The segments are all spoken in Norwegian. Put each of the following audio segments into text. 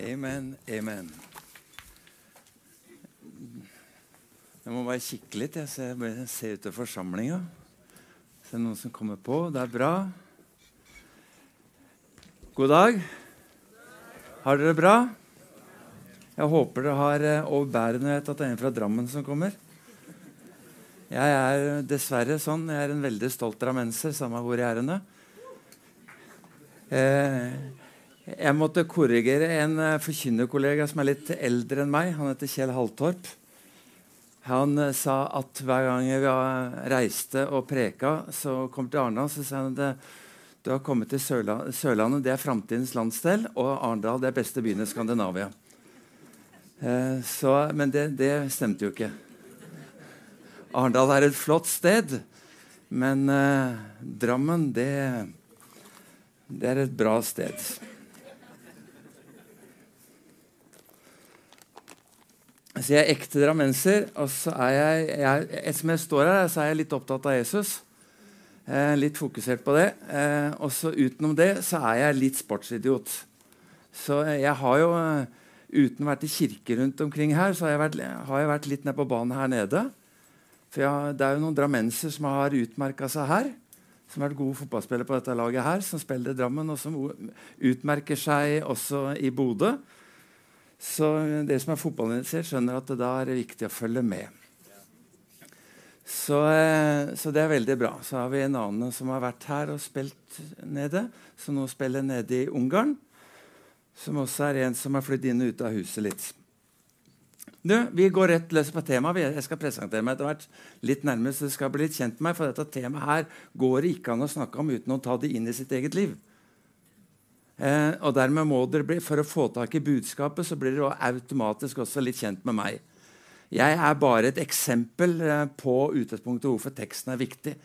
Amen, amen. Jeg må bare kikke litt. Jeg ser, jeg ser utover forsamlinga. Det er noen som kommer på. Det er bra. God dag. Har dere det bra? Jeg håper dere har eh, overbærende at det er en fra Drammen som kommer. Jeg er dessverre sånn. Jeg er en veldig stolt drammenser, samme hvor jeg er henne. Eh, jeg måtte korrigere en uh, forkynnerkollega som er litt eldre enn meg. Han heter Kjell Haltorp. Han uh, sa at hver gang vi reiste og preka, så kom til Arendal, så sa han at du har kommet til Sørla Sørlandet, det er framtidens landsdel, og Arendal det er beste byen i Skandinavia. Uh, så, men det, det, stemte jo ikke. Arendal er et flott sted, men Drammen, det, det er et bra sted. Så jeg er ekte drammenser. Og så er jeg, jeg, som jeg står her, så er jeg litt opptatt av Jesus. Eh, litt fokusert på det. Eh, og så utenom det så er jeg litt sportsidiot. Så jeg har jo, eh, uten å være i kirke rundt omkring her, så har jeg vært, har jeg vært litt nede på banen her nede. For jeg, det er jo noen drammenser som har utmerka seg her. Som har vært gode fotballspillere på dette laget her, som spiller i Drammen, og som utmerker seg også i Bodø. Så dere som er fotballinitiert, skjønner at det da er det viktig å følge med. Så, eh, så, det er veldig bra. Så har vi en annen som har vært her og spilt nede, som nå spiller nede i Ungarn. Som også er en som har flyttet inn og ut av huset litt. Du, Vi går rett løs på temaet. Jeg skal presentere meg etter hvert litt nærmere, så du skal bli litt kjent med meg, for dette temaet her går det ikke an å snakke om uten å ta det inn i sitt eget liv. Eh, og dermed må dere bli, For å få tak i budskapet så blir dere automatisk også litt kjent med meg. Jeg er bare et eksempel eh, på utgangspunktet hvorfor teksten er viktig.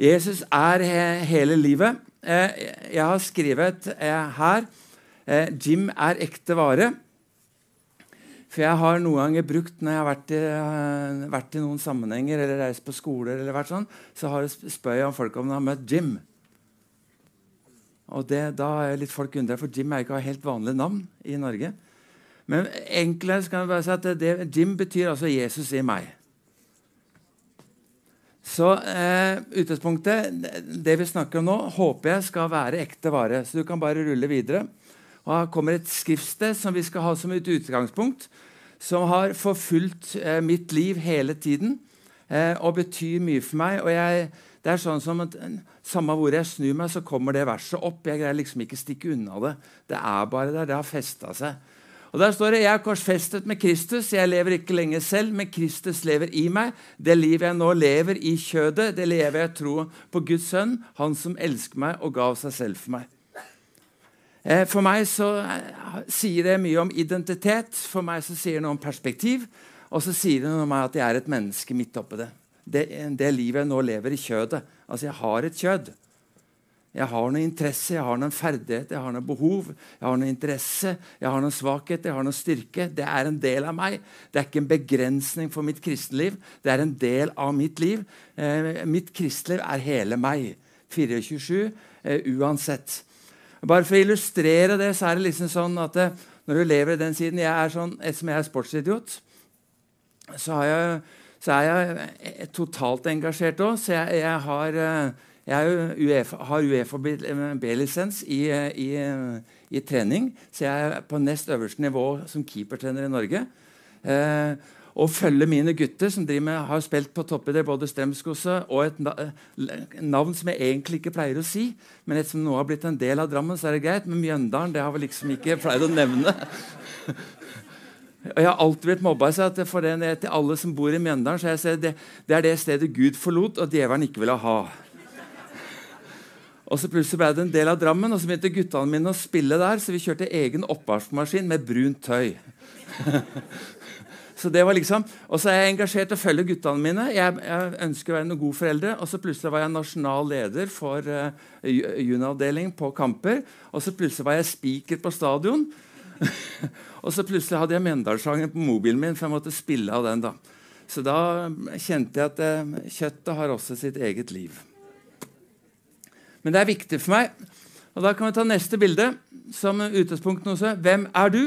Jesus er he hele livet. Eh, jeg har skrevet eh, her eh, Jim er ekte vare. For jeg har noen ganger brukt når jeg har vært i, uh, vært i noen sammenhenger eller reist på skoler, eller vært sånn, så spør jeg om folk om de har møtt Jim. Og det, Da er litt folk undra, for Jim er ikke helt vanlig navn i Norge. Men enklere kan jeg bare si at det, Jim betyr altså Jesus i meg. Så eh, utgangspunktet, det vi snakker om nå, håper jeg skal være ekte vare. Så du kan bare rulle videre. Og Her kommer et skriftsted som vi skal ha som et utgangspunkt, som har forfulgt eh, mitt liv hele tiden eh, og betyr mye for meg. og jeg det er sånn som at Samme hvor jeg snur meg, så kommer det verset opp. Jeg greier liksom ikke stikke unna det. Det er bare der. Det har festa seg. Og Der står det jeg er korsfestet med Kristus. Jeg lever ikke lenger selv, men Kristus lever i meg. Det livet jeg nå lever i kjødet, det lever jeg tro på Guds sønn, Han som elsker meg og gav seg selv for meg. Eh, for meg så eh, sier det mye om identitet. For meg så sier det noe om perspektiv. Og så sier det noe om at jeg er et menneske midt oppi det det, det, livet jeg nå lever i kjødet. Altså, jeg har et kjød. Jeg har noen interesse, jeg har noen ferdighet, jeg har noen behov, jeg har noen interesse, jeg har noen svakhet, jeg har noen styrke. Det er en del av meg. Det er ikke en begrensning for mitt kristenliv. Det er en del av mitt liv. Eh, mitt kristenliv er hele meg. 24-7 eh, uansett. Bare for å illustrere det, så er det liksom sånn at eh, når du lever i den siden jeg er sånn, Ettersom jeg er sportsidiot, så har jeg så er jeg eh, totalt engasjert òg. Så jeg, jeg, har, eh, jeg UEFA, har Uefa B-lisens i, eh, i, i, trening. Så jeg er på nest øverste nivå som keepertrener i Norge. Eh, og følger mine gutter, som med, har spilt på toppidrett, både Strømskose og et navn som jeg egentlig ikke pleier å si. Men ettersom nå har blitt en del av Drammen, så er det greit. Men Mjøndalen det har vi liksom ikke pleid å nevne. Og Jeg har alltid blitt mobba for det til alle som bor i Mjøndalen. så jeg sier det, det er det stedet Gud forlot, og djevelen ikke ville ha. Og så Plutselig ble det en del av Drammen, og så begynte guttene mine å spille der. Så vi kjørte egen oppvaskmaskin med brunt tøy. så det var liksom, Og så er jeg engasjert og følger guttene mine. Jeg, jeg, ønsker å være noen gode foreldre. Og så plutselig var jeg nasjonal leder for uh, junavdeling på kamper. Og så plutselig var jeg spiker på stadion. og så plutselig hadde jeg Mendalssangen på mobilen min, for jeg måtte spille av den. da. Så da kjente jeg at eh, kjøttet har også sitt eget liv. Men det er viktig for meg Og Da kan vi ta neste bilde som utgangspunkt. Også. Hvem er du?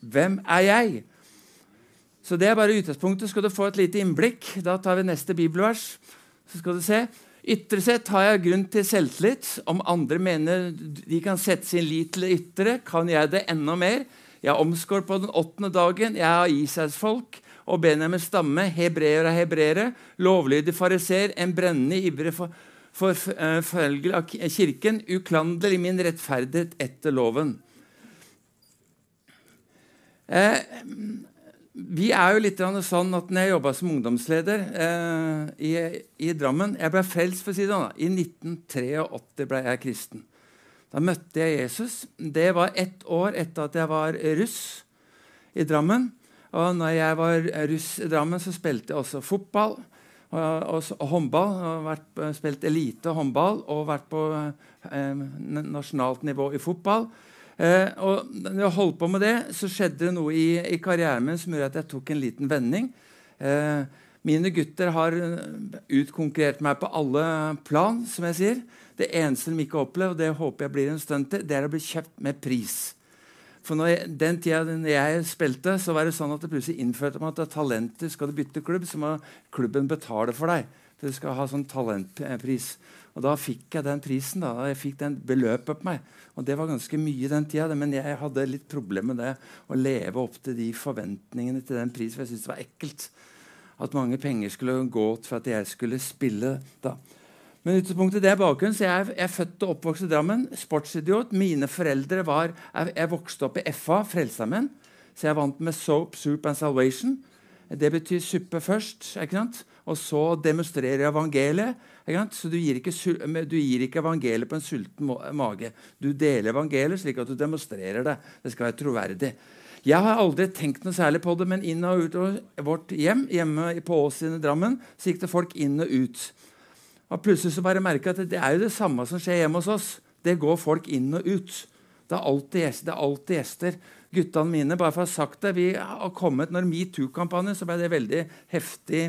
Hvem er jeg? Så det er bare utgangspunktet. Skal du få et lite innblikk, da tar vi neste bibelvers. Så skal du se. Ytre sett har jeg grunn til selvtillit. Om andre mener de kan sette sin lit til det ytre, kan jeg det enda mer. Jeg er omskåret på den åttende dagen. Jeg er Israels folk og Benjamins stamme, hebreer av hebreere, lovlydig fariser, en brennende ivrig for, forfølger av kirken, uklanderlig min rettferdighet etter loven. Eh, vi er jo litt sånn at når jeg jobba som ungdomsleder eh, i, i, Drammen Jeg ble frelst, for å si det sånn. I 1983 ble jeg kristen. Da møtte jeg Jesus. Det var ett år etter at jeg var russ i Drammen. Og når jeg var russ i Drammen, så spilte jeg også fotball og, og, og håndball. Og vært, spilt elite håndball og vært på eh, nasjonalt nivå i fotball. Eh, og når jeg holdt på med det, så skjedde det noe i, i karrieren min som gjorde at jeg tok en liten vending. Eh, mine gutter har eh, utkonkurrert meg på alle plan, som jeg sier. Det eneste de ikke har opplevd, og det håper jeg blir en stund til, det er å bli kjøpt med pris. For jeg, den tida jeg spilte, så var det sånn at det plutselig innførte meg at talenter skal du bytte klubb, så må klubben betale for deg. For du skal ha sånn talentpris. Og da fikk jeg den prisen. da, Jeg fikk den beløpet på meg. Og det var ganske mye den tida, men jeg hadde litt problemer med det. Å leve opp til de forventningene til den prisen. For jeg syntes det var ekkelt at mange penger skulle gå for at jeg skulle spille. da. Men utgangspunktet det er bakgrunnen, så jeg, jeg er født og oppvokst i Drammen. Sportsidiot. Mine foreldre var Jeg, jeg vokste opp i FA, Frelsesarmeen. Så jeg vant med Soap, Soup and Salvation. Det betyr suppe først. ikke sant? Og så demonstrerer evangeliet. Så du gir, ikke, du gir, ikke, evangeliet på en sulten mage. Du deler evangeliet slik at du demonstrerer det. Det skal være troverdig. Jeg har aldri tenkt noe særlig på det, men inn og ut av vårt hjem hjemme på Ås i Drammen, så gikk det folk inn og ut. Og plutselig så bare merka at det er jo det samme som skjer hjemme hos oss. Det går folk inn og ut. Det er alltid gjester. Det er alltid gjester. Guttene mine, bare for å ha sagt det, vi har kommet Når metoo-kampanjen så ble det veldig heftig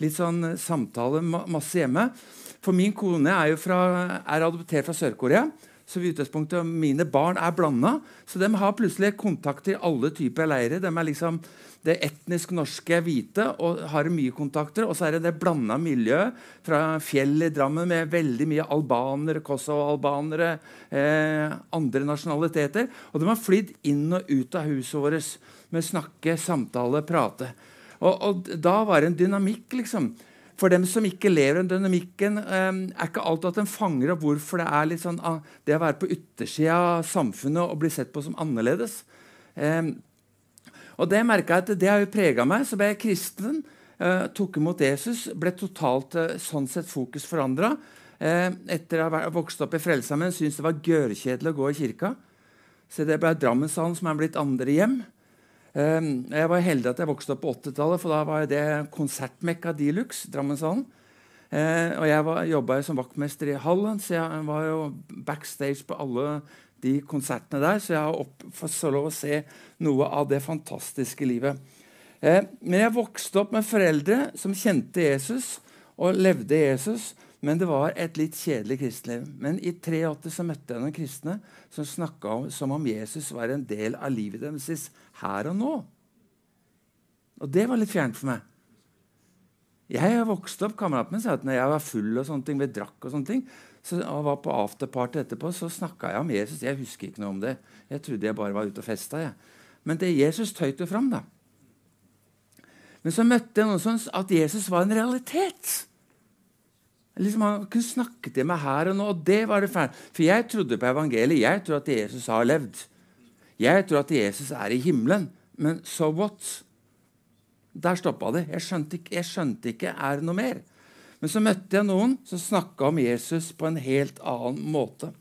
litt sånn samtale masse hjemme. For min kone er jo fra, er adoptert fra Sør-Korea. Så i utgangspunktet mine barn er blanda. Så de har plutselig kontakt til alle typer leirer. De er liksom det etnisk norske hvite og har mye kontakter. Og så er det det blanda miljøet fra fjell i Drammen med veldig mye albanere, Kosovo-albanere, eh, andre nasjonaliteter. Og de har flydd inn og ut av huset vårt med snakke, samtale, prate. Og, og, da var det en dynamikk, liksom. For dem som ikke lever den dynamikken, um, er ikke alltid at en fanger opp hvorfor det er litt sånn, ah, det å være på yttersida av samfunnet og bli sett på som annerledes. Um, og det merka jeg at det har jo prega meg. Så ble jeg kristen, uh, tok imot Jesus, ble totalt uh, sånn sett fokus forandra. Uh, etter å ha vokst opp i Frelsesarmeen syntes det var gørrkjedelig å gå i kirka. Så det ble Drammenshallen som er blitt andre hjem. Ehm, jeg var heldig at jeg vokste opp på 80-tallet, for da var det konsertmekka de luxe. Drammenshallen. Eh, og jeg jobba som vaktmester i Hallen, så jeg var jo backstage på alle de konsertene der. Så jeg har opp, fått lov å se noe av det fantastiske livet. Eh, men jeg vokste opp med foreldre som kjente Jesus og levde Jesus. Men det var et litt kjedelig kristenliv. Men i 83 så møtte jeg noen kristne som snakka som om Jesus var en del av livet deres her og nå. Og det var litt fjernt for meg. Jeg har vokst opp, Kameraten min sa at når jeg var full og sånne ting, vi drakk og sånne ting, så, og var på afterparty etterpå, så snakka jeg om Jesus. Jeg husker ikke noe om det. Jeg trodde jeg bare var ute og festa. Men det Jesus tøyt jo fram, da. Men så møtte jeg noen sånn at Jesus var en realitet. Liksom Han kunne snakke til meg her og nå, og det var det fælt. For jeg trodde på evangeliet. Jeg tror at Jesus har levd. Jeg tror at Jesus er i himmelen. Men so what? Der stoppa det. Jeg skjønte, ikke, jeg skjønte ikke er det noe mer. Men så møtte jeg noen som snakka om Jesus på en helt annen måte.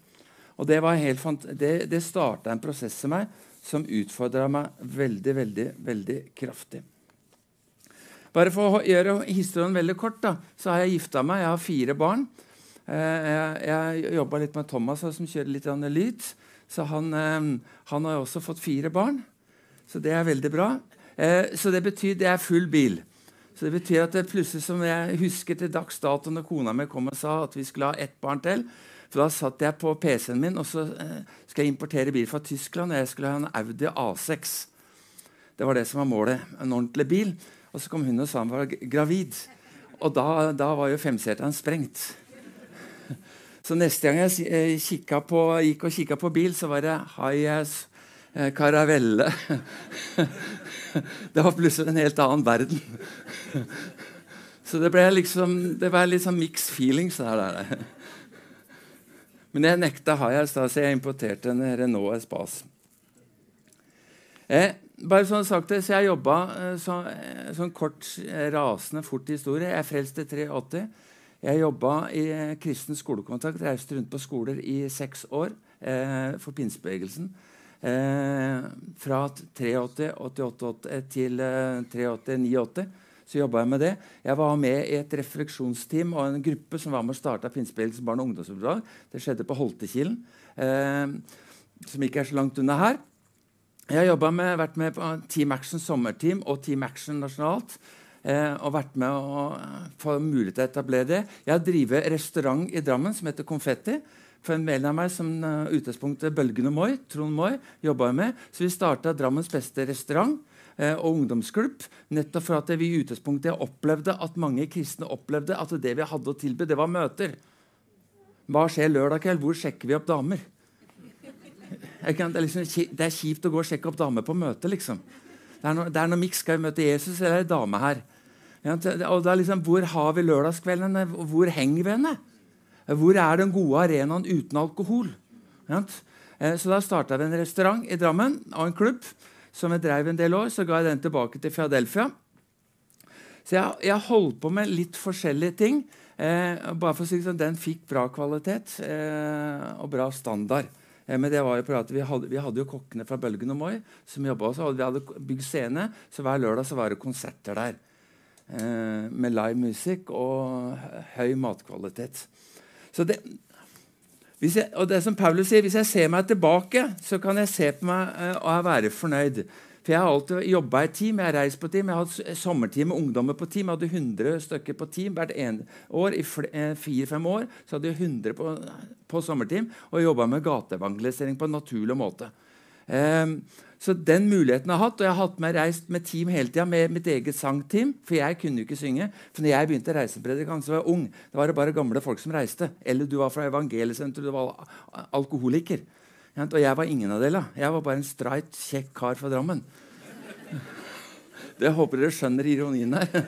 Og Det, helt, det, det starta en prosess i meg som utfordra meg veldig, veldig, veldig kraftig. Bare for å gjøre historien veldig kort, da, så har jeg gifta meg. Jeg har fire barn. Eh, jeg, jeg jobba litt med Thomas, som kjører litt lyd. Så han, eh, han har også fått fire barn. Så det er veldig bra. Eh, så det betyr det er full bil. Så det betyr at det plutselig som jeg husker til dags dato når kona mi kom og sa at vi skulle ha ett barn til. For da satt jeg på PC-en min og så eh, skal jeg importere bil fra Tyskland. Og jeg skulle ha en Audi A6. Det var det som var målet. En ordentlig bil. Og så kom hun og sa hun var gravid. Og da, da var jo femseteren sprengt. Så neste gang jeg eh, på, gikk og kikka på bil, så var det Hayes eh, Caravelle. Det var plutselig en helt annen verden. Så det ble liksom, det var litt sånn mixed feelings der. der. Men jeg nekta Hayas, da, så jeg importerte en Renault Espace. Eh, bare sånn sagt så Jeg jobba eh, så, sånn kort, rasende fort historie. Jeg frelste frelst i 83. Jeg jobba i kristen skolekontakt, reiste rundt på skoler i seks år eh, for pinsebevegelsen. Eh, fra 83, 88, til eh, 83, 89 så jobba jeg med det. Jeg var med i et refleksjonsteam og en gruppe som var med å starte Pinsebevegelsen barne- og ungdomsoppdrag. Det skjedde på Holtekilen, eh, som ikke er så langt unna her. Jeg har vært med på Team Action sommerteam og Team Action nasjonalt. Eh, og vært med å få mulighet til å etablere det. Jeg har drevet restaurant i Drammen som heter Konfetti for en venn av meg som uh, utgangspunktet og Moi, Trond Moi, jobba med. Så vi starta Drammens beste restaurant eh, og ungdomsklubb. Nettopp for at vi i utgangspunktet opplevde at mange kristne opplevde at det vi hadde å tilby, det var møter. Hva skjer lørdag kveld? Hvor sjekker vi opp damer? Det er, liksom, det, er kjipt å gå og sjekke opp damer på møte, liksom. Det er når, det er når Mikk møte Jesus, eller er det dame her? Ja, og da liksom, Hvor har vi lørdagskveldene? Hvor henger vi henne? Hvor er den gode arenaen uten alkohol? Ja, så da starta vi en restaurant i Drammen og en klubb som jeg drev en del år. Så ga jeg den tilbake til Philadelphia. Så jeg, jeg holdt på med litt forskjellige ting. Eh, bare for å si sånn, Den fikk bra kvalitet eh, og bra standard. Eh, men det var jo at vi hadde, vi hadde jo kokkene fra Bølgen og Moi som jobba også. Og vi hadde bygd scene, så hver lørdag så var det konserter der. Eh, med live musikk og høy matkvalitet. Så det, jeg, og det som Paulus sier, Hvis jeg ser meg tilbake, så kan jeg se på meg uh, og være fornøyd. For Jeg har alltid jobba i team, jeg har reist på team, jeg har hatt sommerteam med ungdommer på team. Jeg hadde 100 stykker på team hvert en år. I eh, fire-fem år så hadde jeg 100 på, på sommerteam og jobba med gateevangelisering på en naturlig måte. Um, så den muligheten jeg har hatt, og jeg har hatt meg reist med team hele tida, med mitt eget sangteam, for jeg kunne jo ikke synge. For når jeg begynte reisepredikant, så var jeg ung. Da var det bare gamle folk som reiste. Eller du var fra evangeliesenteret, du var alkoholiker. Og jeg var ingen av delene. Jeg var bare en streit, kjekk kar fra Drammen. Det håper dere skjønner ironien her.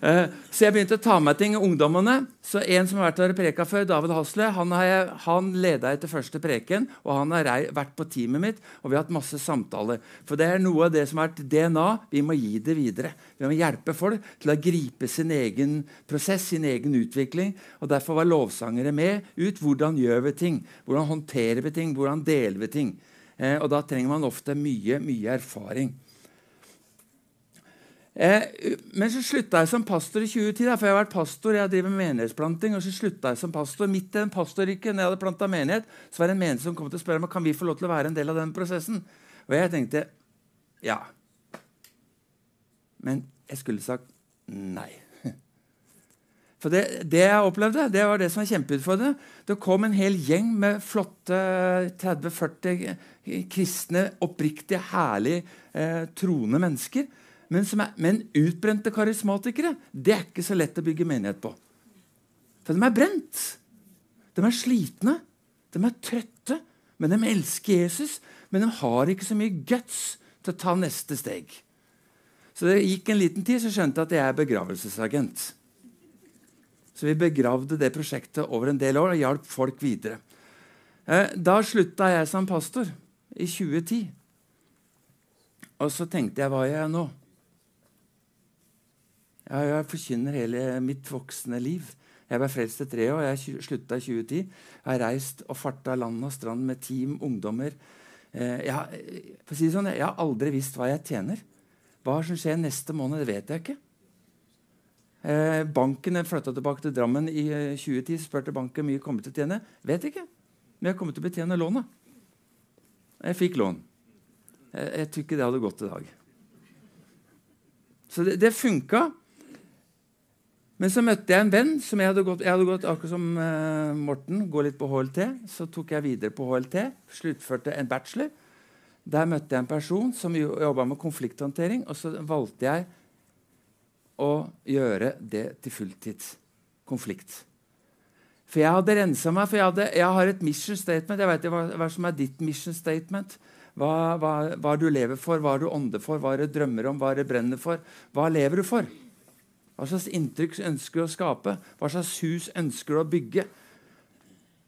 Eh, så jeg begynte å ta med ting ungdommene. Så En som har vært og preka før, David Hasle, han, jeg, han leda etter første preken. Og han har vært på teamet mitt, og vi har hatt masse samtaler. For det er noe av det som har vært DNA. Vi må gi det videre. Vi må hjelpe folk til å gripe sin egen prosess, sin egen utvikling. og Derfor var lovsangere med ut. Hvordan gjør vi ting? Hvordan håndterer vi ting? Hvordan deler vi ting? Eh, og Da trenger man ofte mye, mye erfaring. Eh, men så slutta jeg som pastor i 2010. Da, for jeg har vært pastor, jeg driver med menighetsplanting. og så slutta jeg som pastor. Midt i den pastorrykken, når jeg hadde planta menighet, så var det en menighet som kom til å spørre meg kan vi få lov til å være en del av den prosessen. Og jeg tenkte ja. Men jeg skulle sagt nei. For det, det, jeg opplevde, det var det som var kjempeutfordrende. Det kom en hel gjeng med flotte 30-40 kristne, oppriktige, herlige, eh, troende mennesker men, er, men utbrente karismatikere det er ikke så lett å bygge menighet på. For de er brent. De er slitne. De er trøtte. Men de elsker Jesus. Men de har ikke så mye guts til å ta neste steg. Så det gikk en liten tid, så skjønte jeg at jeg er begravelsesagent. Så vi begravde det prosjektet over en del år og hjalp folk videre. Eh, da slutta jeg som pastor i 2010. Og så tenkte jeg hva gjør jeg nå? Ja, jeg forkynner hele mitt voksne liv. Jeg ble frelst etter tre år. Jeg slutta i 2010. Jeg har reist og farta land og strand med team, ungdommer. Eh, jeg, har, å si sånn, jeg har aldri visst hva jeg tjener. Hva som skjer neste måned, det vet jeg ikke. Eh, banken flytta tilbake til Drammen i 2010. Eh, spurte banken mye jeg kommer til å tjene. Vet ikke. Men jeg kommer til å betjene lånet. Jeg fikk lån. Jeg, jeg tror ikke det hadde gått i dag. Så det, det funka. Men så møtte jeg en venn som jeg hadde gått, jeg hadde gått akkurat som uh, Morten, gå litt på HLT. Så tok jeg videre på HLT, sluttførte en bachelor. Der møtte jeg en person som jobba med konflikthåndtering, og så valgte jeg å gjøre det til fulltids konflikt. For jeg hadde rensa meg, for jeg, hadde, jeg, har et mission statement. Jeg vet hva, hva som er ditt mission statement. Hva, hva, hva, du lever for, hva du ånder for, hva du drømmer om, hva du brenner for. Hva lever du for? Hva slags inntrykk ønsker du å skape? Hva slags hus ønsker du å bygge?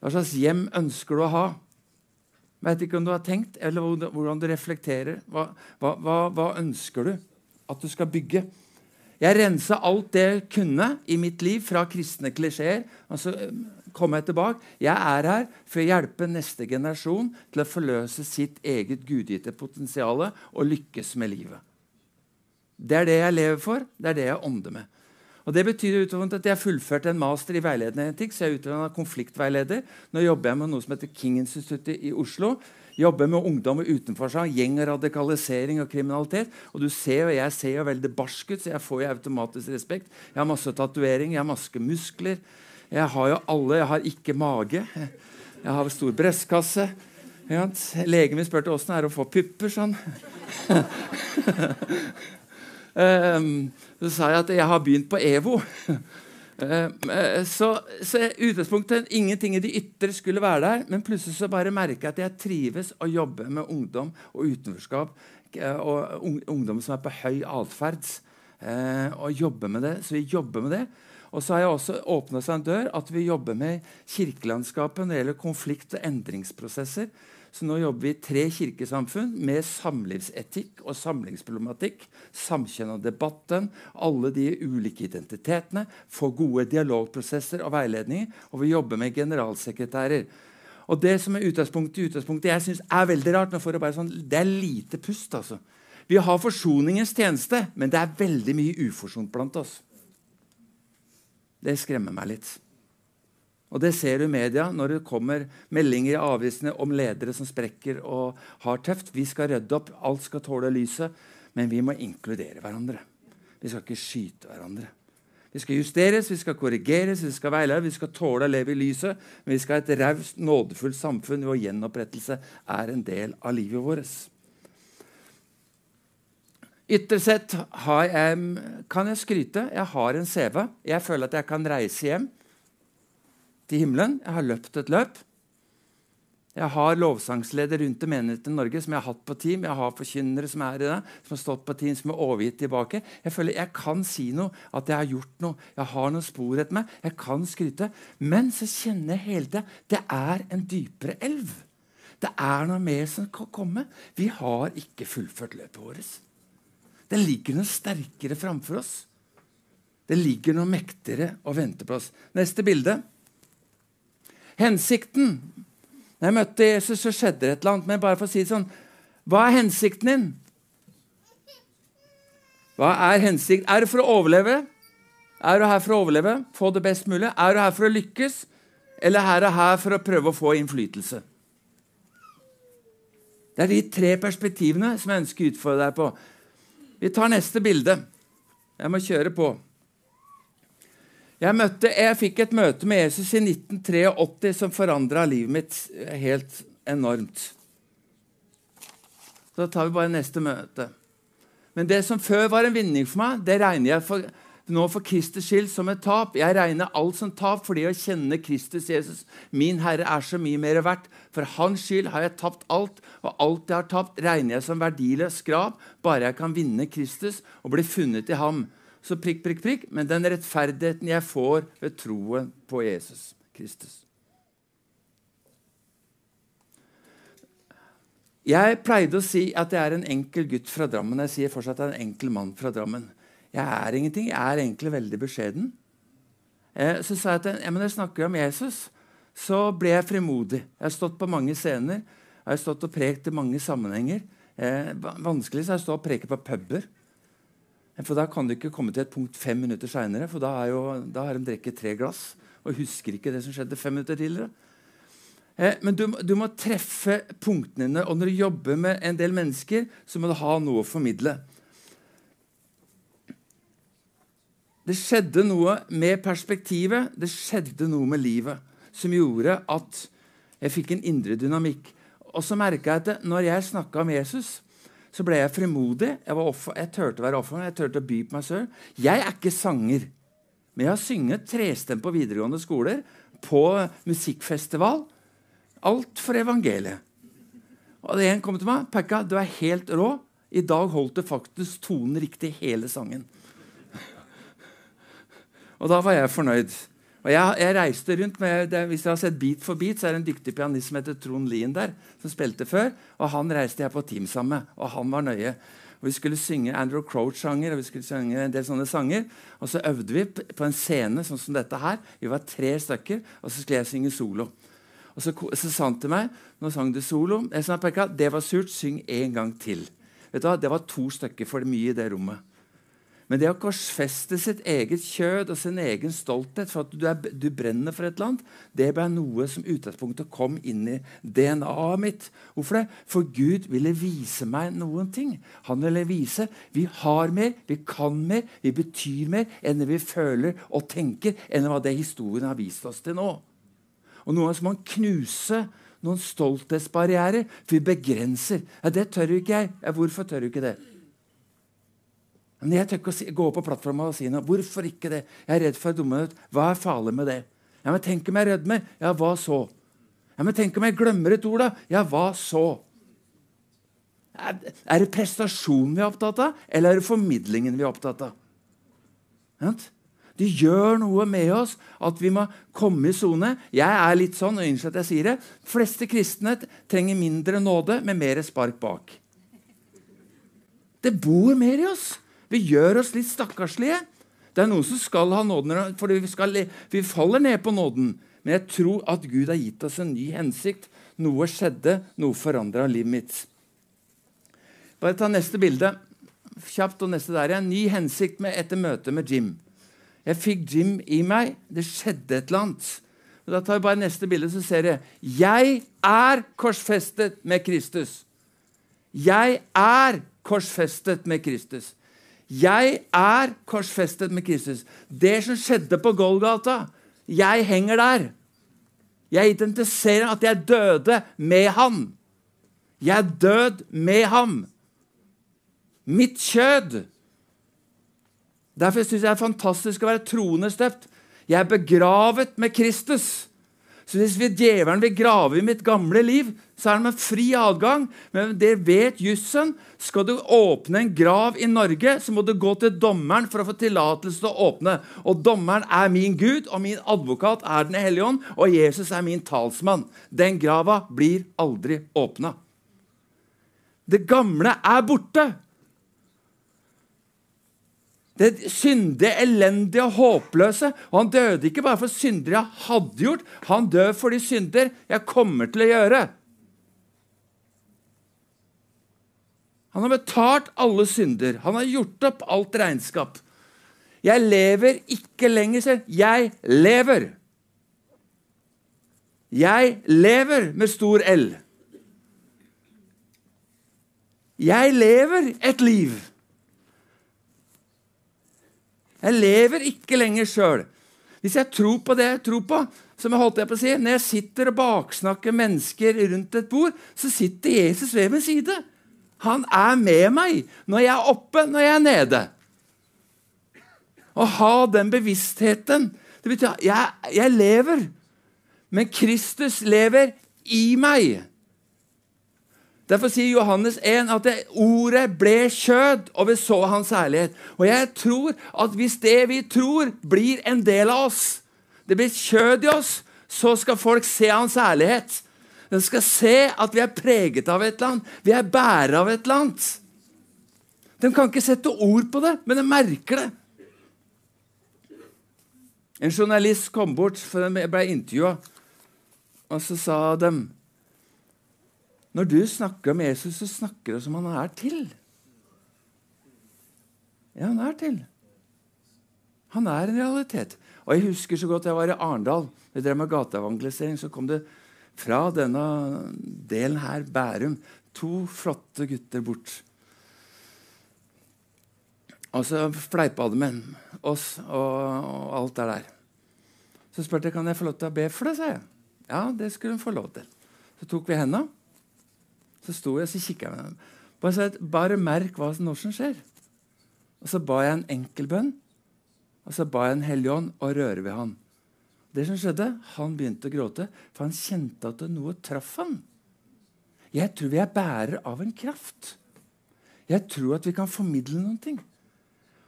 Hva slags hjem ønsker du å ha? Vet ikke om du har tenkt, eller hvordan du reflekterer. Hva, hva ønsker du at du skal bygge? Jeg rensa alt det jeg kunne i mitt liv fra kristne klisjeer. Og så eh, kom jeg tilbake. Jeg er her for å hjelpe neste generasjon til å forløse sitt eget gudgitte potensial og lykkes med livet. Det er det jeg lever for. Det er det jeg ånder med. Og Det betyr at jeg fullførte en master i veiledende etikk, så jeg er utdannet konfliktveileder. Nå jobber jeg med noe som heter King-instituttet i Oslo jobber med ungdom og utenforsang, gjeng og radikalisering og kriminalitet. Og du ser og jeg ser jo veldig barsk ut, så jeg får jo automatisk respekt. Jeg har masse tatovering, jeg har masse muskler. Jeg har jo alle. Jeg har ikke mage. Jeg har stor brystkasse. Legen min spurte åssen det er å få pupper. sånn. Um, så sa jeg at jeg har begynt på EVO. Eh, eh, så, så utgangspunktet ingenting i det ytre skulle være der, men plutselig så bare merker jeg at jeg trives å jobbe med ungdom og utenforskap. Eh, og ungdom som er på høy atferd. Og jobbe med det. Så vi jobber med det. Og så har jeg også åpna seg en dør at vi jobber med kirkelandskapet når det gjelder konflikt- og endringsprosesser. Så nå jobber vi i tre kirkesamfunn med samlivsetikk og samlingsproblematikk. Samkjønna debatten, alle de ulike identitetene. Få gode dialogprosesser og veiledninger. Og vi jobber med generalsekretærer. Og Det som er utgangspunktet, utgangspunktet jeg synes er veldig rart, sånn, det er lite pust. altså. Vi har forsoningens tjeneste, men det er veldig mye uforsont blant oss. Det skremmer meg litt. Og Det ser du i media når det kommer meldinger i avisene om ledere som sprekker og har tøft. Vi skal rydde opp, alt skal tåle lyset, men vi må inkludere hverandre. Vi skal ikke skyte hverandre. Vi skal justeres, vi skal korrigeres, vi skal veilede, vi skal tåle å leve i lyset. Men vi skal ha et raust, nådefullt samfunn hvor gjenopprettelse er en del av livet vårt. Ytterst sett jeg, kan jeg skryte. Jeg har en CV. Jeg føler at jeg kan reise hjem til himmelen. Jeg har løpt et løp. Jeg har lovsangsleder rundt i menigheten i Norge som jeg har hatt på team. Jeg har forkynnere som er i det, som har stått på team, som er overgitt tilbake. Jeg føler jeg kan si noe, at jeg har gjort noe. Jeg har noen spor etter meg. Jeg kan skryte. Men så kjenner jeg hele tida det er en dypere elv. Det er noe mer som kan komme. Vi har ikke fullført løpet vårt. Det ligger noe sterkere framfor oss. Det ligger noe mektigere og venter på oss. Neste bilde. Hensikten Når jeg møtte Jesus, så skjedde det et eller annet. Men bare for å si det sånn Hva er hensikten din? Hva er hensikten? Er det for å overleve? Er du her for å overleve? Få det best mulig? Er du her for å lykkes? Eller er du her for å prøve å få innflytelse? Det er de tre perspektivene som jeg ønsker å utfordre deg på. Vi tar neste bilde. Jeg må kjøre på. Jeg, møtte, jeg fikk et møte med Jesus i 1983 som forandra livet mitt helt enormt. Da tar vi bare neste møte. Men det som før var en vinning for meg, det regner jeg for, nå for Kristus skyld som et tap. Jeg regner alt som tap fordi å kjenne Kristus Jesus, min Herre, er så mye mer verdt. For Hans skyld har jeg tapt alt, og alt jeg har tapt, regner jeg som verdiløs skrap, bare jeg kan vinne Kristus og bli funnet i ham så prikk, prikk, prikk, men den rettferdigheten jeg får ved troen på Jesus Kristus. Jeg pleide å si at jeg er en enkel gutt fra Drammen. Jeg sier fortsatt at jeg er en enkel mann fra Drammen. Jeg er ingenting. Jeg er egentlig veldig beskjeden. Eh, så sa jeg at ja, men jeg snakker om Jesus. Så ble jeg frimodig. Jeg har stått på mange scener. Jeg har stått og prekt i mange sammenhenger. Eh, vanskelig så å stå og preke på puber. For da kan du ikke komme til et punkt fem minutter seinere, for da, jo, da, har de drukket tre glass og husker ikke det som skjedde fem minutter tidligere. Eh, men du, du, må treffe punktene dine, og når du jobber med en del mennesker, så må du ha noe å formidle. Det skjedde noe med perspektivet, det skjedde noe med livet, som gjorde at jeg fikk en indre dynamikk. Og så merka jeg at når jeg snakka om Jesus, så ble jeg frimodig. Jeg, offer, jeg turte å være offer, jeg turte å by på meg sjøl. Jeg er ikke sanger, men jeg har synget trestem på videregående skoler, på musikkfestival. Alt for evangeliet. Og det en kom til meg, 'Pekka, du er helt rå. I dag holdt det faktisk tonen riktig hele sangen.' Og da var jeg fornøyd. Og jeg, jeg reiste rundt med, Hvis dere har sett Beat for beat, så er det en dyktig pianist som heter Trond Lien der, som spilte før. Og han reiste jeg på team sammen med, og han var nøye. Og Vi skulle synge Andrew Croach-sanger og vi skulle synge en del sånne sanger. Og så øvde vi på en scene sånn som dette her. Vi var tre stykker, og så skulle jeg synge solo. Og så, så sa han til meg nå sang du solo. Jeg sa, Pekka, det var surt. Syng en gang til. Vet du hva? Det var to stykker for mye i det rommet. Men det å korsfeste sitt eget kjød og sin egen stolthet for at du, er, du brenner for et eller annet, det ble noe som utgangspunktet kom inn i DNA-et mitt. Hvorfor det? For Gud ville vise meg noen ting. Han ville vise vi har mer, vi kan mer, vi betyr mer enn det vi føler og tenker, enn hva det historien har vist oss til nå. Og Noen ganger må man knuse noen stolthetsbarrierer, for vi begrenser. Ja, det tør jo ikke jeg. Ja, hvorfor tør du ikke det? Men Jeg tør ikke si, gå opp på plattformen og si noe. Hvorfor ikke det? Jeg er redd for å dumme ut. Hva er farlig med det? Ja, men Tenk om jeg rødmer? Ja, hva så? Ja, men Tenk om jeg glemmer et ord, da? Ja, hva så? Er det prestasjonen vi er opptatt av, eller er det formidlingen vi er opptatt av? Det gjør noe med oss at vi må komme i sone. Jeg er litt sånn, og unnskyld at jeg sier det, fleste kristne trenger mindre nåde med mer spark bak. Det bor mer i oss. Vi gjør oss litt stakkarslige. Det er noen som skal ha nåden, for vi, skal, vi faller ned på nåden. Men jeg tror at Gud har gitt oss en ny hensikt. Noe skjedde, noe forandra livet mitt. Bare ta neste bilde. Kjapt og neste der. En ny hensikt med, etter møtet med Jim. Jeg fikk Jim i meg. Det skjedde et eller annet. Og da tar vi bare neste bilde, så ser jeg. Jeg er korsfestet med Kristus. Jeg er korsfestet med Kristus. Jeg er korsfestet med Kristus. Det som skjedde på Golgata Jeg henger der. Jeg identifiserer at jeg døde med ham. Jeg er død med ham. Mitt kjød Derfor syns jeg det er fantastisk å være troende støpt. Jeg er begravet med Kristus. Så hvis vi djevelen vil grave i mitt gamle liv, så er det med fri adgang. Men det vet jussen. Skal du åpne en grav i Norge, så må du gå til dommeren for å få tillatelse til å åpne. Og dommeren er min Gud, og min advokat er Den hellige ånd, og Jesus er min talsmann. Den grava blir aldri åpna. Det gamle er borte. Det syndige, elendige og håpløse. Og han døde ikke bare for synder jeg hadde gjort, han døde for de synder jeg kommer til å gjøre. Han har betalt alle synder. Han har gjort opp alt regnskap. Jeg lever ikke lenger selv. Jeg lever. Jeg lever med stor L. Jeg lever et liv. Jeg lever ikke lenger sjøl. Hvis jeg tror på det jeg tror på, som jeg holdt på å si, når jeg sitter og baksnakker mennesker rundt et bord, så sitter Jesus ved min side. Han er med meg når jeg er oppe, når jeg er nede. Å ha den bevisstheten Det betyr at jeg, jeg lever, men Kristus lever i meg. Derfor sier Johannes 1 at det, ordet ble kjød, og vi så hans herlighet. Og jeg tror at hvis det vi tror, blir en del av oss, det blir kjød i oss, så skal folk se hans herlighet. De skal se at vi er preget av et eller annet. Vi er bærere av et eller annet. De kan ikke sette ord på det, men de merker det. En journalist kom bort, for den ble intervjua, og så sa de når du snakker om Jesus, så snakker du som han er til. Ja, han er til. Han er en realitet. Og Jeg husker så godt jeg var i Arendal. Vi drev med gateevangelisering. Så kom det fra denne delen her, Bærum, to flotte gutter bort. Og så fleipa de med oss og, og alt det der. Så spurte jeg kan jeg få lov til å be for det. sa jeg. Ja, det skulle hun få lov til. Så tok vi henda. Så sto jeg og så kikka jeg med dem. Bare, sa, bare merk hva som, som skjer. Og så ba jeg en enkel bønn. Og så ba jeg en hellig ånd og røre ved han. Det som skjedde, Han begynte å gråte, for han kjente at noe traff han. Jeg tror vi er bærer av en kraft. Jeg tror at vi kan formidle noen ting.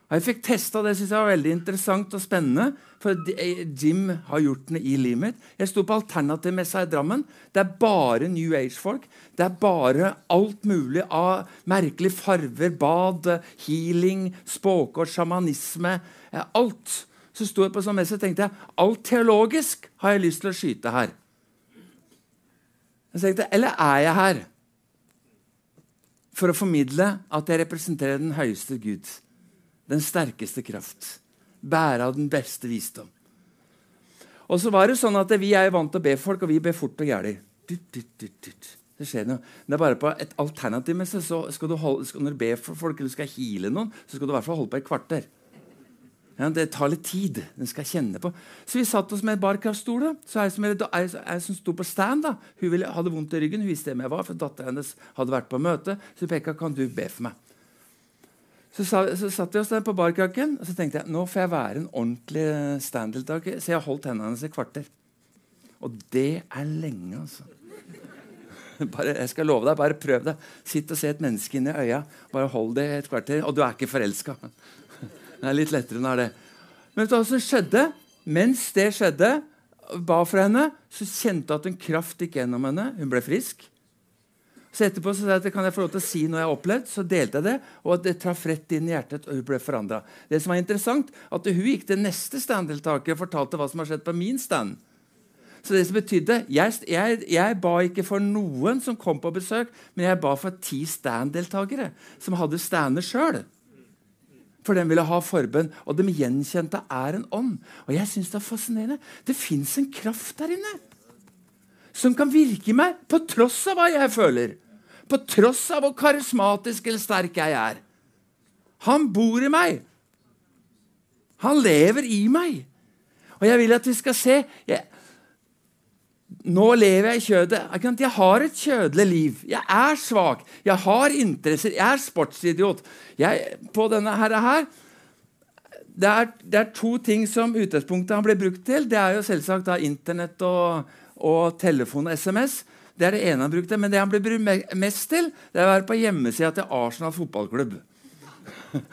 Og jeg fikk testa det synes jeg var veldig interessant og spennende. For eh, Jim har gjort det i livet mitt. Jeg sto på Alternativmessa i Drammen. Det er bare New Age-folk. Det er bare alt mulig av merkelige farver, bad, healing, spåkort, sjamanisme. Alt. Så sto jeg på sånn messe og tenkte jeg, alt teologisk har jeg lyst til å skyte her. Jeg tenkte, Eller er jeg her for å formidle at jeg representerer den høyeste Gud? Den sterkeste kraft. Bære av den beste visdom. Og så var det sånn at Vi er vant til å be folk, og vi ber fort og gæli. Det skjer noe. Det er bare på et alternativ med så skal du holde, skal, Når du ber for folk eller skal heale noen, så skal du i hvert fall holde på et kvarter. Ja, det tar litt tid. Den skal jeg kjenne på. Så vi satt oss med en barkraftstol. Så ei som, som sto på stand, da, hun ville, hadde vondt i ryggen. Hun visste hvem jeg var, for datteren hennes hadde vært på møte. Så peka kan du be for meg. Så, sa, så satt vi oss der på barkrakken, og så tenkte jeg nå får jeg være en ordentlig stand-deltaker. Så jeg holdt hendene hennes i kvarter. Og det er lenge, altså. Bare, jeg skal love deg, bare prøv det. Sitt og se et menneske inn i øya. Bare hold det et kvarter. Og du er ikke forelska. Det er litt lettere enn det Men vet du hva som skjedde? Mens det skjedde, ba for henne, så kjente hun at en kraft gikk gjennom henne. Hun ble frisk. Så etterpå så sa jeg at kan jeg få lov til å si noe jeg har opplevd. Så delte jeg det, og det traff rett inn i hjertet, og hun ble forandra. Det som var interessant, at hun gikk til neste stand-deltaker og fortalte hva som har skjedd på min stand. Så det som betydde, jeg, jeg, jeg, ba ikke for noen som kom på besøk, men jeg ba for ti stand-deltakere som hadde stander sjøl. For den ville ha forbønn, og de gjenkjente er en ånd. Og jeg synes Det er fascinerende. Det fins en kraft der inne som kan virke i meg på tross av hva jeg føler. På tross av hvor karismatisk eller sterk jeg er. Han bor i meg. Han lever i meg. Og jeg vil at vi skal se jeg, nå lever jeg i kjødet. Jeg har et kjødelig liv. Jeg er svak. Jeg har interesser. Jeg er sportsidiot. Jeg, på denne her, det, er, det, er, to ting som utgangspunktet han ble brukt til. Det er jo selvsagt da Internett og, og telefon og SMS. Det er det ene han brukte. Men det han ble brukt mest til, det er å være på hjemmesida til Arsenal fotballklubb.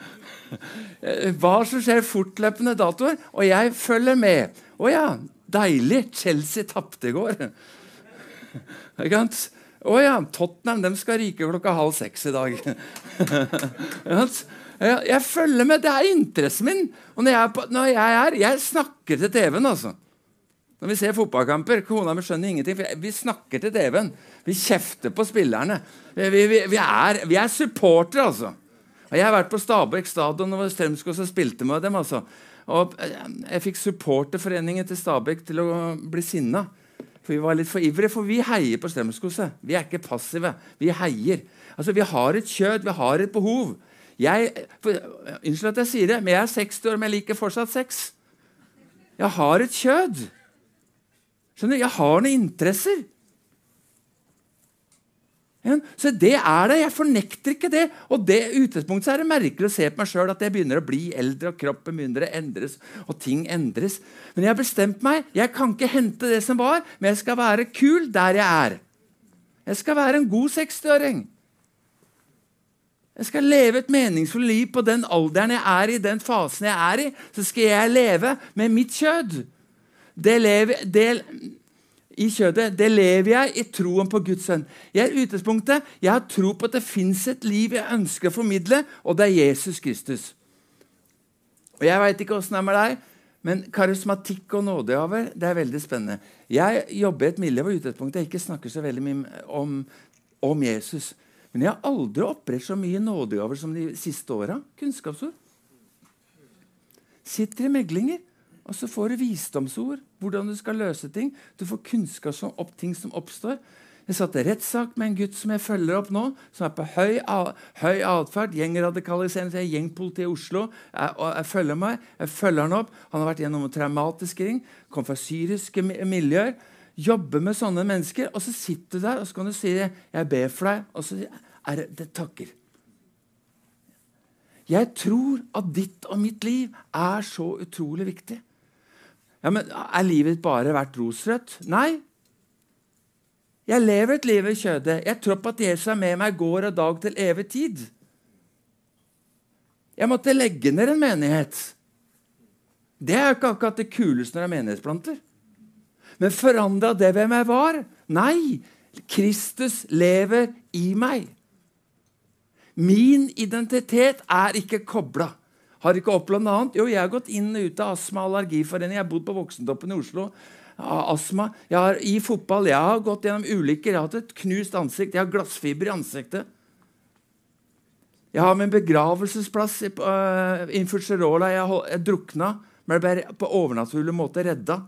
Hva som skjer fortløpende datoer. Og jeg følger med. Å ja, Deilig! Chelsea tapte i går. Å ja, Tottenham de skal ryke klokka halv seks i dag. jeg, følger med. Det er interessen min. Og når jeg, når jeg er Jeg snakker til TV-en, altså. Når vi ser fotballkamper Kona mi skjønner ingenting. for Vi snakker til TV-en. Vi kjefter på spillerne. Vi, vi, vi, er, vi er supportere, altså. Og Jeg har vært på Stabæk stadion og Strømskog og spilte med dem. altså. Og eh, jeg fikk supporterforeningen til Stabæk til å bli sinna. For vi var litt for ivrige, for vi heier på Strømskoset. Vi er ikke passive. Vi heier. Altså, Vi har et kjød, vi har et behov. Jeg, for, unnskyld at jeg sier det, men jeg er 60 år, men jeg liker fortsatt sex. Jeg har et kjød. Skjønner du? Jeg har noen interesser. Så det er det. Jeg fornekter ikke det. Og det utgangspunktet er det merkelig å se på meg sjøl at jeg begynner å bli eldre, og kroppen begynner å endres, og ting endres. Men jeg har bestemt meg. Jeg kan ikke hente det som var, men jeg skal være kul der jeg er. Jeg skal være en god 60-åring. Jeg skal leve et meningsfullt liv på den alderen jeg er i, den fasen jeg er i. Så skal jeg leve med mitt kjød. Det, lever, det i kjødet, det lever jeg i troen på Guds sønn. Jeg er utgangspunktet. Jeg har tro på at det fins et liv jeg ønsker å formidle, og det er Jesus Kristus. Og Jeg veit ikke åssen det er med deg, men karismatikk og nådegaver det er veldig spennende. Jeg jobber i et miljø hvor utgangspunktet jeg ikke snakker så veldig mye om, om Jesus. Men jeg har aldri opprett så mye nådegaver som de siste åra. Kunnskapsord. Sitter i meglinger. Og så får du visdomsord, hvordan du skal løse ting. Du får kunnskap om ting som oppstår. Jeg satt i rettssak med en gutt som jeg følger opp nå, som er på høy, høy atferd, gjengradikalisering, er gjengpoliti i Oslo. Jeg, jeg følger meg, jeg følger han opp. Han har vært gjennom en traumatisk ring, kom fra syriske miljøer. Jobber med sånne mennesker. Og så sitter du der og så kan du si 'jeg ber for deg', og så er det, det takker. Jeg tror at ditt og mitt liv er så utrolig viktig. Ja, men Er livet bare vært rosrødt? Nei, jeg lever et liv i kjødet. Jeg tror på at Jesus er med meg går og dag til evig tid. Jeg måtte legge ned en menighet. Det er jo ikke akkurat det kuleste når det er menighetsplanter. Men forandra det hvem jeg var? Nei. Kristus lever i meg. Min identitet er ikke kobla. Har ikke opplevd noe annet. Jo, jeg har gått inn og ut av Astma- og allergiforening. Jeg har bodd på Voksentoppen i Oslo astma. Jeg har, I fotball jeg har gått gjennom ulykker. Jeg har hatt et knust ansikt. Jeg har glassfiber i ansiktet. Jeg har min begravelsesplass uh, i Fucerola. Jeg, jeg drukna, men ble på overnaturlig måte redda.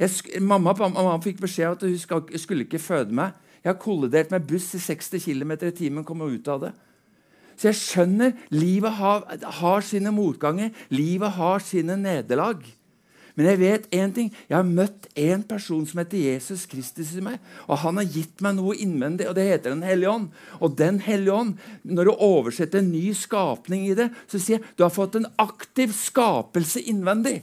Jeg, mamma, mamma, fikk beskjed om at hun skal, skulle ikke føde meg. Jeg har kollidert med buss i 60 km i timen. kom ut av det. Så jeg skjønner livet har, har sine motganger. Livet har sine nederlag. Men jeg vet én ting. Jeg har møtt en person som heter Jesus Kristus i meg. Og han har gitt meg noe innvendig, og det heter Den hellige ånd. Og Den hellige ånd, når du oversetter en ny skapning i det, så sier jeg du har fått en aktiv skapelse innvendig.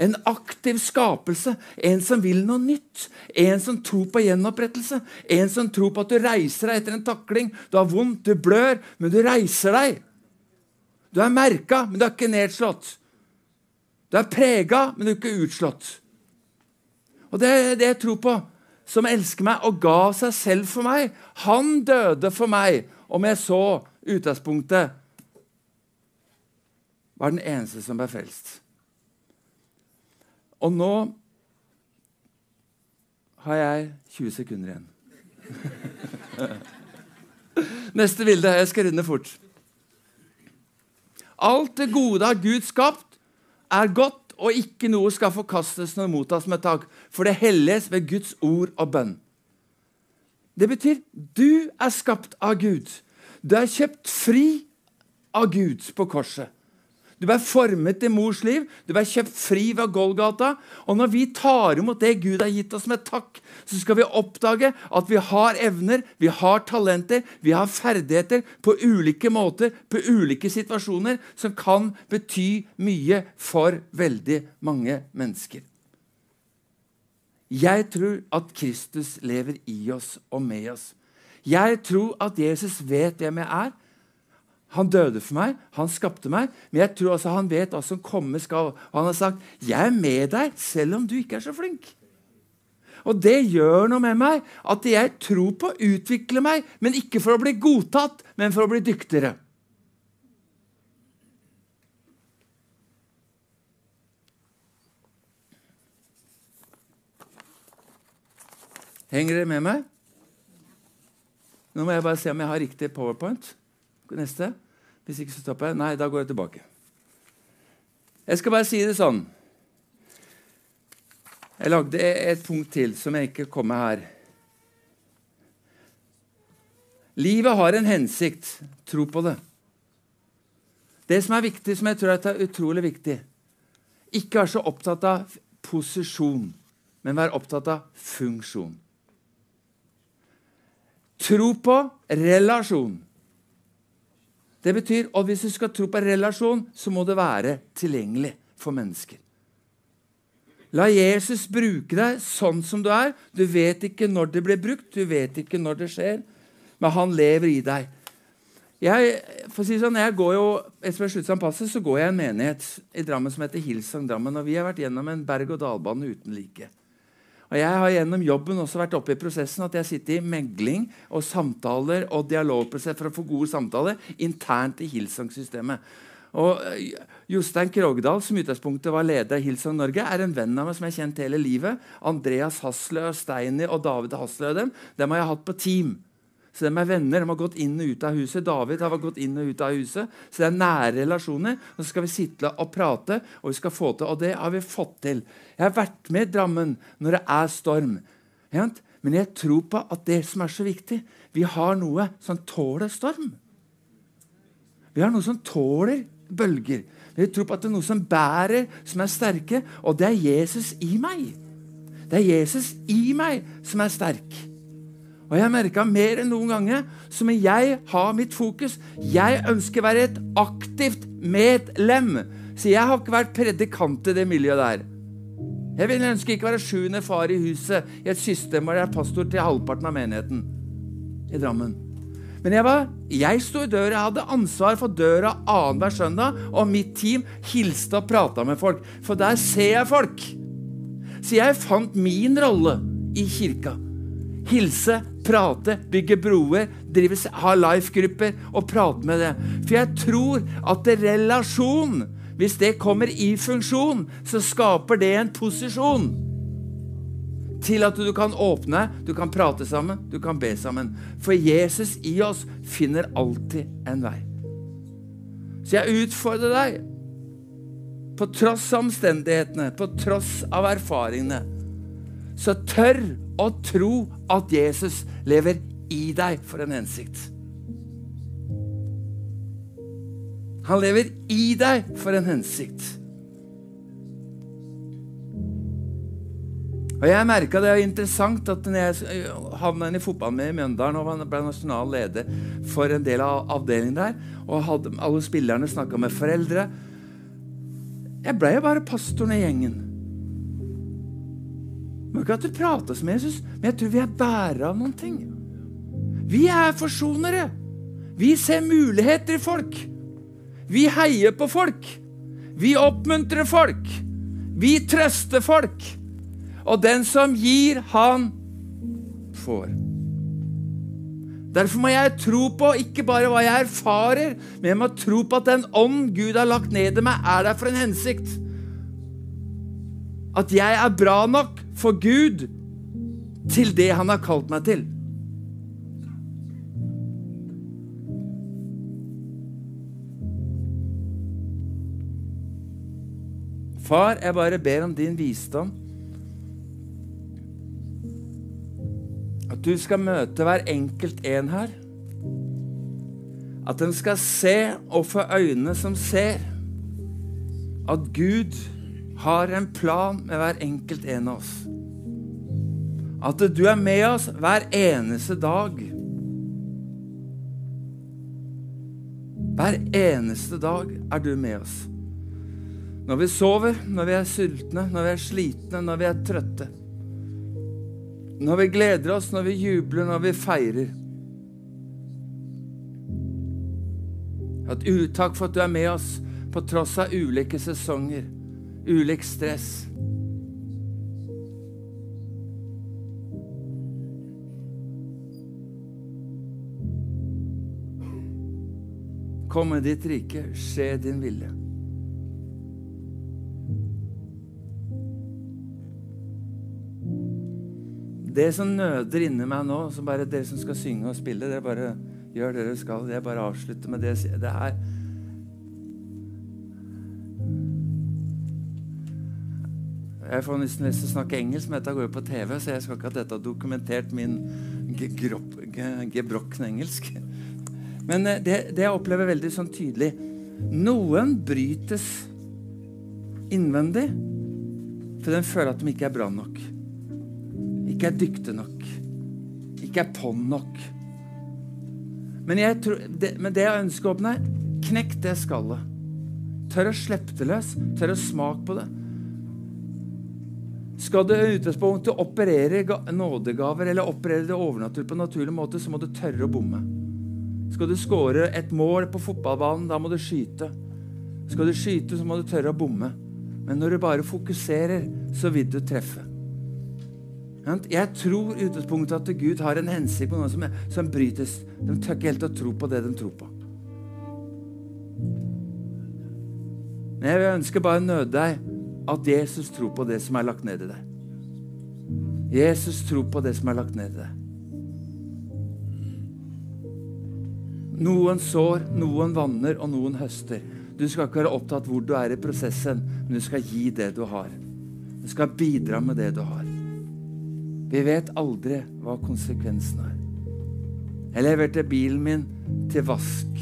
En aktiv skapelse. En som vil noe nytt. En som tror på gjenopprettelse. En som tror på at du reiser deg etter en takling. Du har vondt, du blør, men du reiser deg. Du er merka, men du er ikke nedslått. Du er prega, men du er ikke utslått. Og det er det jeg tror på. Som elsker meg og ga seg selv for meg. Han døde for meg, om jeg så utgangspunktet var den eneste som ble frelst. Og nå har jeg 20 sekunder igjen. Neste bilde. Jeg skal runde fort. Alt det gode har Gud skapt er godt, og ikke noe skal forkastes når mottas med takk, for det helliges ved Guds ord og bønn. Det betyr du er skapt av Gud. Du er kjøpt fri av Gud på korset. Du ble formet i mors liv. Du ble kjøpt fri ved Golgata. Og når vi tar imot det Gud har gitt oss med takk, så skal vi oppdage at vi har evner, vi har talenter, vi har ferdigheter på ulike måter, på ulike situasjoner, som kan bety mye for veldig mange mennesker. Jeg tror at Kristus lever i oss og med oss. Jeg tror at Jesus vet hvem jeg er. Han døde for meg, han skapte meg, men jeg tror altså han vet hva som komme skal. Han har sagt, 'Jeg er med deg, selv om du ikke er så flink'. Og det gjør noe med meg at jeg tror på å utvikle meg, men ikke for å bli godtatt, men for å bli dyktigere. Henger dere med meg? Nå må jeg bare se om jeg har riktig powerpoint. Neste. Hvis ikke så stopper jeg. Nei, da går jeg tilbake. Jeg skal bare si det sånn. Jeg lagde et punkt til som jeg ikke kom med her. Livet har en hensikt. Tro på det. Det som er viktig, som jeg tror er utrolig viktig Ikke være så opptatt av posisjon, men være opptatt av funksjon. Tro på relasjon. Det betyr at hvis du skal tro på relasjon, så må det være tilgjengelig for mennesker. La Jesus bruke deg sånn som du er. Du vet ikke når det blir brukt, du vet ikke når det skjer, men han lever i deg. Jeg, for å si sånn, jeg går jo, Etter jeg passet, så går jeg i en menighet i Drammen som heter Hilsang Drammen. og Vi har vært gjennom en berg-og-dal-bane uten like. Og Jeg har gjennom jobben også vært oppe i prosessen at jeg sitter i megling og samtaler og dialogprosess for å få gode samtaler internt i Hilsang-systemet. Og eh, Jostein Krogdal, som utgangspunktet var leder i Hilsang Norge, er en venn av meg som jeg har kjent hele livet. Andreas Haslø, Steini og David Haslø dem, dem har jeg hatt på team. Så de er venner. De har gått inn og ut av huset. David har gått inn og ut av huset. Så det er nære relasjoner. Og så skal vi sitte og prate, og vi skal få til. Og det har vi fått til. Jeg har vært med i Drammen når det er storm. Men jeg tror på at det som er så viktig Vi har noe som tåler storm. Vi har noe som tåler bølger. Vi tror på at det er noe som bærer, som er sterke, og det er Jesus i meg. Det er Jesus i meg som er sterk. Og jeg merka mer enn noen ganger så må jeg ha mitt fokus. Jeg ønsker å være et aktivt medlem. Så jeg har ikke vært predikant i det miljøet der. Jeg vil ønske ikke å være sjuende far i huset i et system hvor jeg er pastor til halvparten av menigheten i Drammen. Men jeg, var, jeg sto i døra, jeg hadde ansvar for døra annenhver søndag, og mitt team hilste og prata med folk, for der ser jeg folk. Så jeg fant min rolle i kirka. Hilse, prate, bygge broer, drive, ha life-grupper og prate med det. For jeg tror at relasjon hvis det kommer i funksjon, så skaper det en posisjon til at du kan åpne, du kan prate sammen, du kan be sammen. For Jesus i oss finner alltid en vei. Så jeg utfordrer deg, på tross av omstendighetene, på tross av erfaringene, så tør å tro at Jesus lever i deg for en hensikt. Han lever i deg for en hensikt. Og Jeg merka det er interessant at når jeg havna inn i fotballen med i Mjøndalen og ble nasjonal leder for en del av avdelingen der, og hadde, alle spillerne snakka med foreldre Jeg ble jo bare pastoren i gjengen. Var ikke at du prates med Jesus, men jeg tror vi er bærere av noen ting. Vi er forsonere. Vi ser muligheter i folk. Vi heier på folk. Vi oppmuntrer folk. Vi trøster folk. Og den som gir, han får. Derfor må jeg tro på ikke bare hva jeg erfarer, men jeg må tro på at den ånd Gud har lagt ned i meg, er der for en hensikt. At jeg er bra nok for Gud til det han har kalt meg til. Far, jeg bare ber om din visdom. At du skal møte hver enkelt en her. At den skal se og få øyne som ser. At Gud har en plan med hver enkelt en av oss. At du er med oss hver eneste dag. Hver eneste dag er du med oss. Når vi sover, når vi er sultne, når vi er slitne, når vi er trøtte. Når vi gleder oss, når vi jubler, når vi feirer. At uttak for at du er med oss på tross av ulike sesonger, ulik stress. Kom med ditt rike, skje din vilje. Det som nøder inni meg nå, som bare dere som skal synge og spille, det bare gjør det dere skal. Jeg bare avslutter med det. Det her Jeg får nesten lyst til å snakke engelsk, men dette går jo på TV, så jeg skal ikke at dette har dokumentert min gebrokne engelsk. Men eh, det, det, jeg opplever veldig sånn tydelig Noen brytes innvendig, for den føler at de ikke er bra nok ikke er dyktige nok, ikke er på'n nok. Men, tror, det, men det jeg ønsker å åpne, knekk det skallet. Tør å slippe det løs. Tør å smake på det. Skal du utgangspunktet operere nådegaver eller operere det overnaturlige på en naturlig måte, så må du tørre å bomme. Skal du skåre et mål på fotballbanen, da må du skyte. Skal du skyte, så må du tørre å bomme. Men når du bare fokuserer, så vil du treffe. Jeg tror utgangspunktet at Gud har en hensikt på noe som, som brytes. De tør ikke helt å tro på det de tror på. Men jeg ønsker bare å nøde deg at Jesus tror på det som er lagt ned i deg. Jesus tror på det som er lagt ned i deg. Noen sår, noen vanner, og noen høster. Du skal ikke være opptatt hvor du er i prosessen, men du skal gi det du har. Du skal bidra med det du har. Vi vet aldri hva konsekvensen er. Jeg leverte bilen min til vask.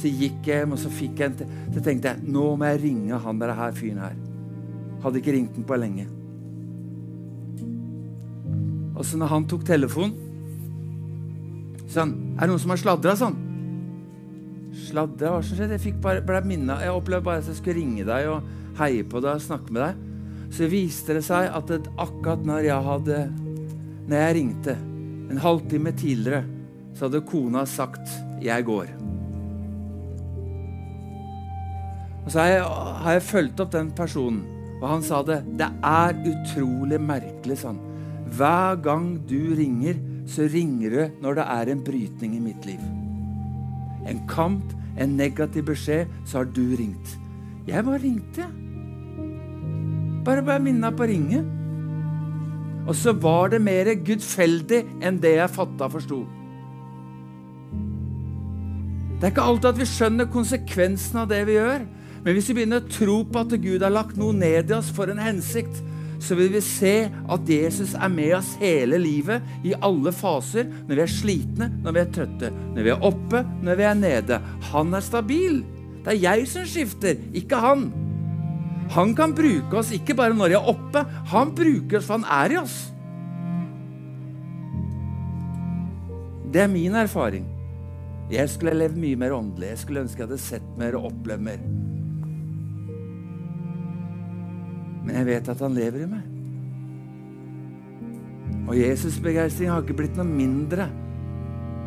Så gikk jeg hjem, og så fikk jeg en til. Så tenkte jeg nå må jeg ringe han der her fyren her. Hadde ikke ringt den på lenge. Og så når han tok telefonen, han Er det noen som har sladra, sånn? Sladra? Hva som skjedde? Jeg bare, ble minnet. Jeg opplevde bare at jeg skulle ringe deg og heie på deg og snakke med deg. Så viste det seg at det, akkurat når jeg hadde Når jeg ringte, en halvtime tidligere, så hadde kona sagt 'jeg går'. Og så har jeg, har jeg fulgt opp den personen, og han sa det. Det er utrolig merkelig, sånn. Hver gang du ringer, så ringer du når det er en brytning i mitt liv. En kamp, en negativ beskjed, så har du ringt. Jeg bare ringte. Bare ble minna på å ringe. Og så var det mer gudfeldig enn det jeg fatta og forsto. Det er ikke alltid at vi skjønner konsekvensen av det vi gjør. Men hvis vi begynner å tro på at Gud har lagt noe ned i oss for en hensikt, så vil vi se at Jesus er med oss hele livet, i alle faser. Når vi er slitne, når vi er trøtte, når vi er oppe, når vi er nede. Han er stabil. Det er jeg som skifter, ikke han. Han kan bruke oss ikke bare når vi er oppe, han bruker oss for han er i oss. Det er min erfaring. Jeg skulle levd mye mer åndelig. Jeg skulle ønske jeg hadde sett mer og opplevd mer. Men jeg vet at han lever i meg. Og Jesus' begeistring har ikke blitt noe mindre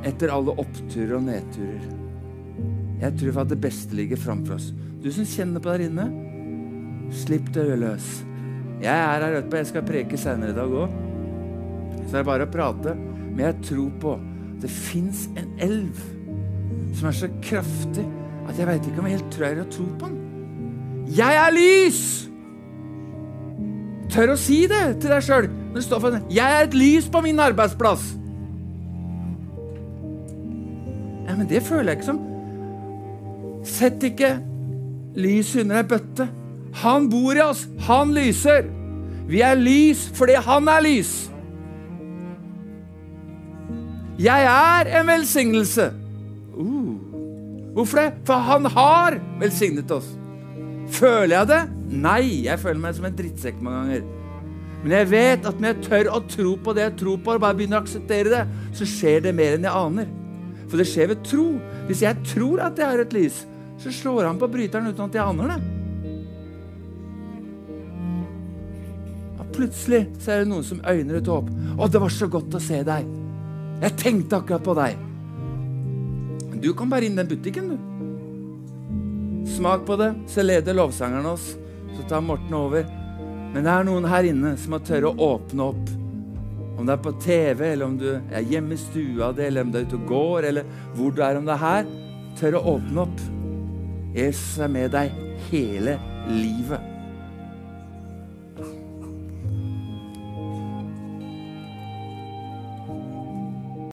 etter alle oppturer og nedturer. Jeg tror at det beste ligger framfor oss. Du som kjenner på der inne, slipp det løs. Jeg er her etterpå. Jeg skal preke senere i dag òg. Så det er bare å prate. Men jeg tror på at det fins en elv som er så kraftig at jeg veit ikke om jeg helt tror jeg har tro på den. Jeg er lys! Tør å si det til deg sjøl. Jeg er et lys på min arbeidsplass. Ja, Men det føler jeg ikke som. Sett ikke lys under ei bøtte. Han bor i oss. Han lyser. Vi er lys fordi han er lys. Jeg er en velsignelse. Uh. Hvorfor det? For han har velsignet oss. Føler jeg det? Nei, jeg føler meg som en drittsekk mange ganger. Men jeg vet at når jeg tør å tro på det jeg tror på, og bare begynner å akseptere det, så skjer det mer enn jeg aner. For det skjer ved tro. Hvis jeg tror at jeg har et lys, så slår han på bryteren uten at jeg aner det. Og plutselig så er det noen som øyner et håp. 'Å, det var så godt å se deg.' 'Jeg tenkte akkurat på deg.' Du kan bare inn den butikken, du. Smak på det, så leder lovsangeren oss. Så tar Morten over. Men det er noen her inne som har tørre å åpne opp. Om det er på TV, eller om du er hjemme i stua di, eller om du er ute og går, eller hvor du er, om det er her. Tør å åpne opp. Jesus er med deg hele livet.